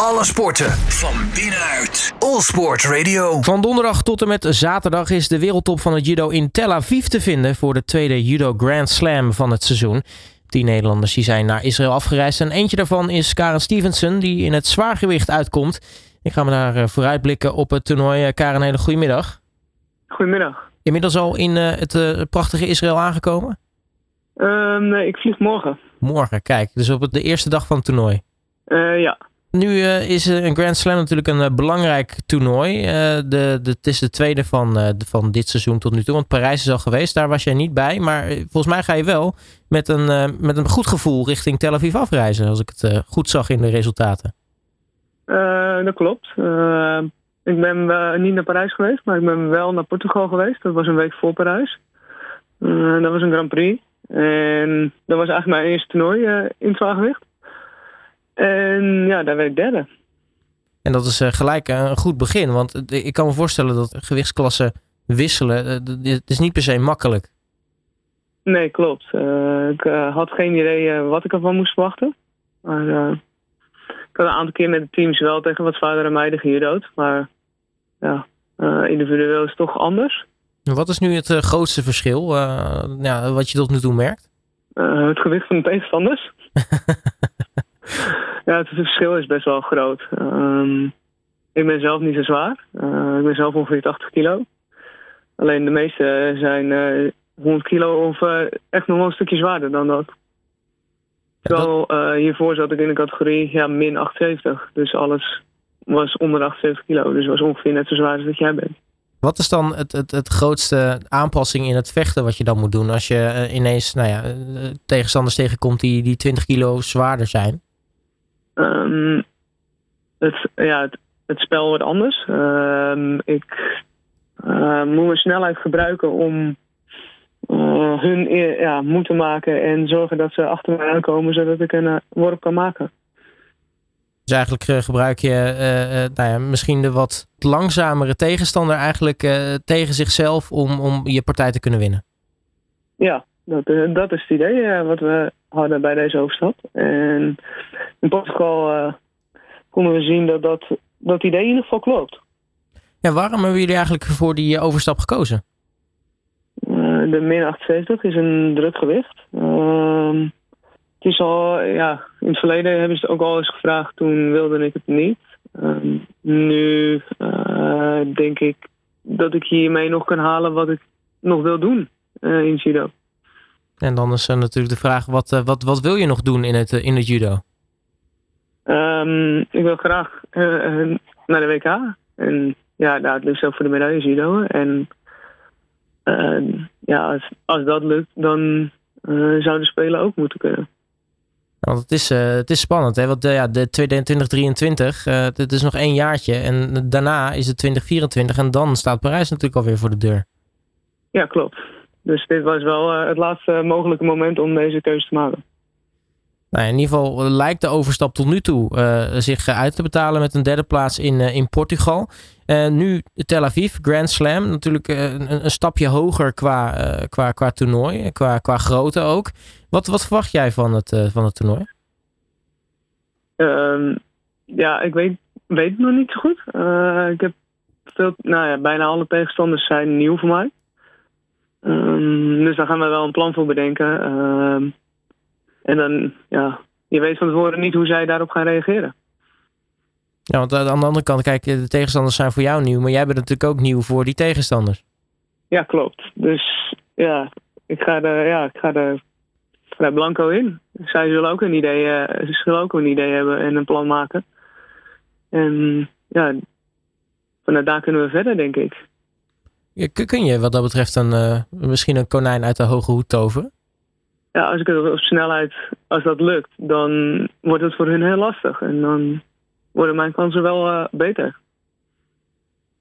Alle sporten van binnenuit. All Sport Radio. Van donderdag tot en met zaterdag is de wereldtop van het judo in Tel Aviv te vinden voor de tweede judo Grand Slam van het seizoen. Die Nederlanders die zijn naar Israël afgereisd en eentje daarvan is Karen Stevenson die in het zwaargewicht uitkomt. Ik ga me daar eh, vooruitblikken op het toernooi. Eh, Karen, hele goedemiddag. Goedemiddag. Inmiddels al in uh, het prachtige Israël aangekomen? Uh, nee, ik vlieg morgen. Morgen, kijk. Dus op de eerste dag van het toernooi? Uh, ja. Nu is een Grand Slam natuurlijk een belangrijk toernooi. de, de, het is de tweede van, van dit seizoen tot nu toe. Want Parijs is al geweest, daar was jij niet bij. Maar volgens mij ga je wel met een, met een goed gevoel richting Tel Aviv afreizen. Als ik het goed zag in de resultaten. dat klopt. Ik ben uh, niet naar Parijs geweest, maar ik ben wel naar Portugal geweest. Dat was een week voor Parijs. Uh, dat was een Grand Prix. En dat was eigenlijk mijn eerste toernooi uh, in zwaargewicht. En ja, daar werd ik derde. En dat is gelijk een goed begin. Want ik kan me voorstellen dat gewichtsklassen wisselen. Het is niet per se makkelijk. Nee, klopt. ik had geen idee wat ik ervan moest verwachten. Maar ik had een aantal keer met de teams wel tegen wat zwaardere meiden gejudo'd. Maar ja, individueel is het toch anders. Wat is nu het grootste verschil ja, wat je tot nu toe merkt? het gewicht van de tegenstanders. ja, het verschil is best wel groot. Um, ik ben zelf niet zo zwaar. ik ben zelf ongeveer 80 kilo. Alleen de meeste zijn 100 kilo of echt nog wel een stukje zwaarder dan dat. Terwijl hiervoor zat ik in de categorie ja, min 78. Dus alles was onder 78 kilo. Dus was ongeveer net zo zwaar als dat jij bent. Wat is dan het, het, het grootste aanpassing in het vechten wat je dan moet doen als je ineens nou ja, tegenstanders tegenkomt die, die 20 kilo zwaarder zijn? Um, het, ja, het, het, spel wordt anders. Um, ik uh, moet mijn snelheid gebruiken om hun ja, moeten maken en zorgen dat ze achter me aankomen zodat ik een worp kan maken. Dus eigenlijk uh, gebruik je uh, uh, nou ja, misschien de wat langzamere tegenstander eigenlijk tegen zichzelf om, om je partij te kunnen winnen. Ja, dat, dat is het idee wat we hadden bij deze overstap. En in Portugal konden we zien dat dat, dat idee in ieder geval klopt. Ja, waarom hebben jullie eigenlijk voor die overstap gekozen? de min 78 is een druk gewicht. Ehm, het is al, ja, in het verleden hebben ze het ook al eens gevraagd. Toen wilde ik het niet. Um, nu uh, denk ik dat ik hiermee nog kan halen wat ik nog wil doen in judo. En dan is er natuurlijk de vraag, wat, uh, wat, wat wil je nog doen in het, in het judo? Um, ik wil graag naar de WK. En ja, daar lukt ook voor de medaille judo. En ja, als, als dat lukt, dan zouden de Spelen ook moeten kunnen. Want het is, uh, het is spannend, hè? Want uh, ja, de 2023, uh, het is nog één jaartje. En daarna is het 2024 en dan staat Parijs natuurlijk alweer voor de deur. Ja, klopt. Dus dit was wel het laatste mogelijke moment om deze keuze te maken. Nou, in ieder geval lijkt de overstap tot nu toe zich uit te betalen met een derde plaats in, in Portugal. nu Tel Aviv, Grand Slam. Natuurlijk een, een, stapje hoger qua, qua, qua toernooi, qua, qua grootte ook. Wat, wat verwacht jij van het, uh, van het toernooi? Um, ja, ik weet, weet het nog niet zo goed. Uh, ik heb veel, nou ja, bijna alle tegenstanders zijn nieuw voor mij. Um, dus daar gaan we wel een plan voor bedenken. Um, en dan, ja, je weet van tevoren niet hoe zij daarop gaan reageren. Ja, want aan de andere kant, kijk, de tegenstanders zijn voor jou nieuw, maar jij bent natuurlijk ook nieuw voor die tegenstanders. Ja, klopt. Dus ja, ik ga er, ja, ik ga er vrij blanco in. Zij zullen ook een idee, uh, ze zullen ook een idee hebben en een plan maken. En ja, vanuit daar kunnen we verder, denk ik. Ja, kun je wat dat betreft een, uh, misschien een konijn uit de hoge hoed toveren? Ja, als ik het op snelheid, als dat lukt, dan wordt het voor hun heel lastig. En dan worden mijn kansen wel uh, beter.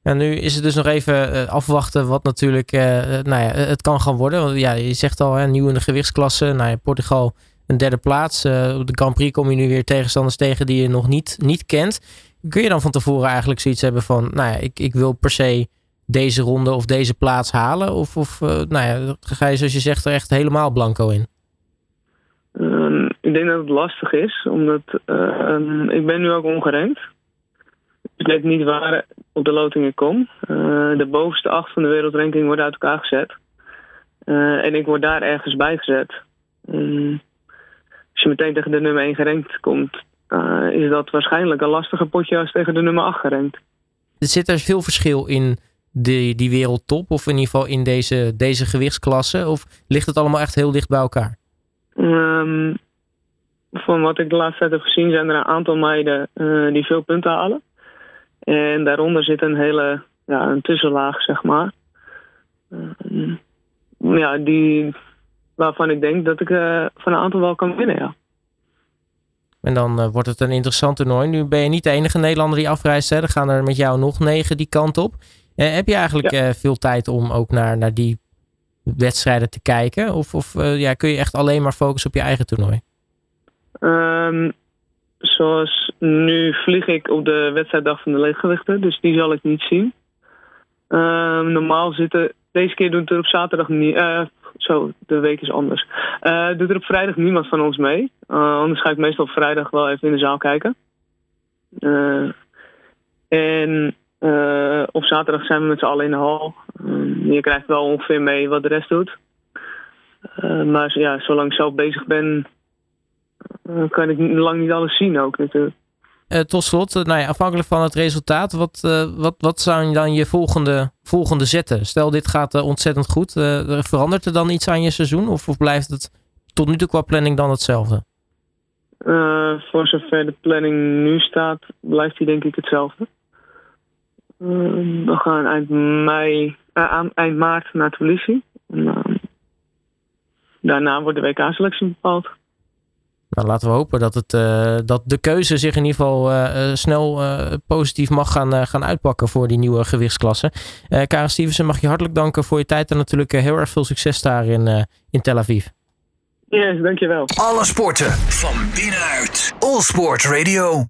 En nu is het dus nog even uh, afwachten wat natuurlijk uh, nou ja, het kan gaan worden. Want ja, je zegt al, hè, nieuw in de gewichtsklasse. Nou ja, Portugal een derde plaats. Uh, op de Grand Prix kom je nu weer tegenstanders tegen die je nog niet, niet kent. Kun je dan van tevoren eigenlijk zoiets hebben van... Nou ja, ik, ik wil per se deze ronde of deze plaats halen? Of, of nou ja, ga je zoals je zegt er echt helemaal blanco in? Um, ik denk dat het lastig is, omdat ehm, ik ben nu ook ongeremd. Ik weet niet waar op de loting ik kom. de bovenste acht van de wereldranking worden uit elkaar gezet. en ik word daar ergens bij gezet. Um, als je meteen tegen de nummer 1 gerankt komt, is dat waarschijnlijk een lastiger potje als tegen de nummer 8 gerankt. Zit er veel verschil in die, die wereldtop, of in ieder geval in deze, deze gewichtsklasse? Of ligt het allemaal echt heel dicht bij elkaar? Um, van wat ik de laatste tijd heb gezien, zijn er een aantal meiden uh, die veel punten halen. En daaronder zit een hele ja, een tussenlaag, zeg maar. Uh, ja, die, waarvan ik denk dat ik uh, van een aantal wel kan winnen, ja. En dan uh, wordt het een interessant toernooi. Nu ben je niet de enige Nederlander die afreist. Hè. Er gaan er met jou nog negen die kant op. Uh, heb je eigenlijk ja. veel tijd om ook naar, naar die wedstrijden te kijken? Of, of ja, kun je echt alleen maar focussen op je eigen toernooi? Um, zoals nu vlieg ik op de wedstrijddag van de leeggewichten. Dus die zal ik niet zien. Um, normaal zitten... Deze keer doen het er op zaterdag niet zo, de week is anders. Uh, doet er op vrijdag niemand van ons mee. Uh, anders ga ik meestal op vrijdag wel even in de zaal kijken. Uh, en op zaterdag zijn we met z'n allen in de hal. je krijgt wel ongeveer mee wat de rest doet. maar ja, zolang ik zelf bezig ben, kan ik lang niet alles zien ook natuurlijk. Tot slot, nou ja, afhankelijk van het resultaat, wat, wat, wat je dan je volgende, volgende zetten? Stel, dit gaat ontzettend goed. verandert er dan iets aan je seizoen? Of, of blijft het tot nu toe qua planning dan hetzelfde? voor zover de planning nu staat, blijft die denk ik hetzelfde. We gaan eind, mei, eind maart naar Tbilisi. daarna wordt de WK-selectie bepaald. Nou, laten we hopen dat, het, uh, dat de keuze zich in ieder geval uh, snel uh, positief mag gaan, gaan uitpakken voor die nieuwe gewichtsklasse. Karen Stevenson, mag je hartelijk danken voor je tijd en natuurlijk heel erg veel succes daar in, in Tel Aviv. Yes, dankjewel. Alle sporten van binnenuit. All Sport Radio.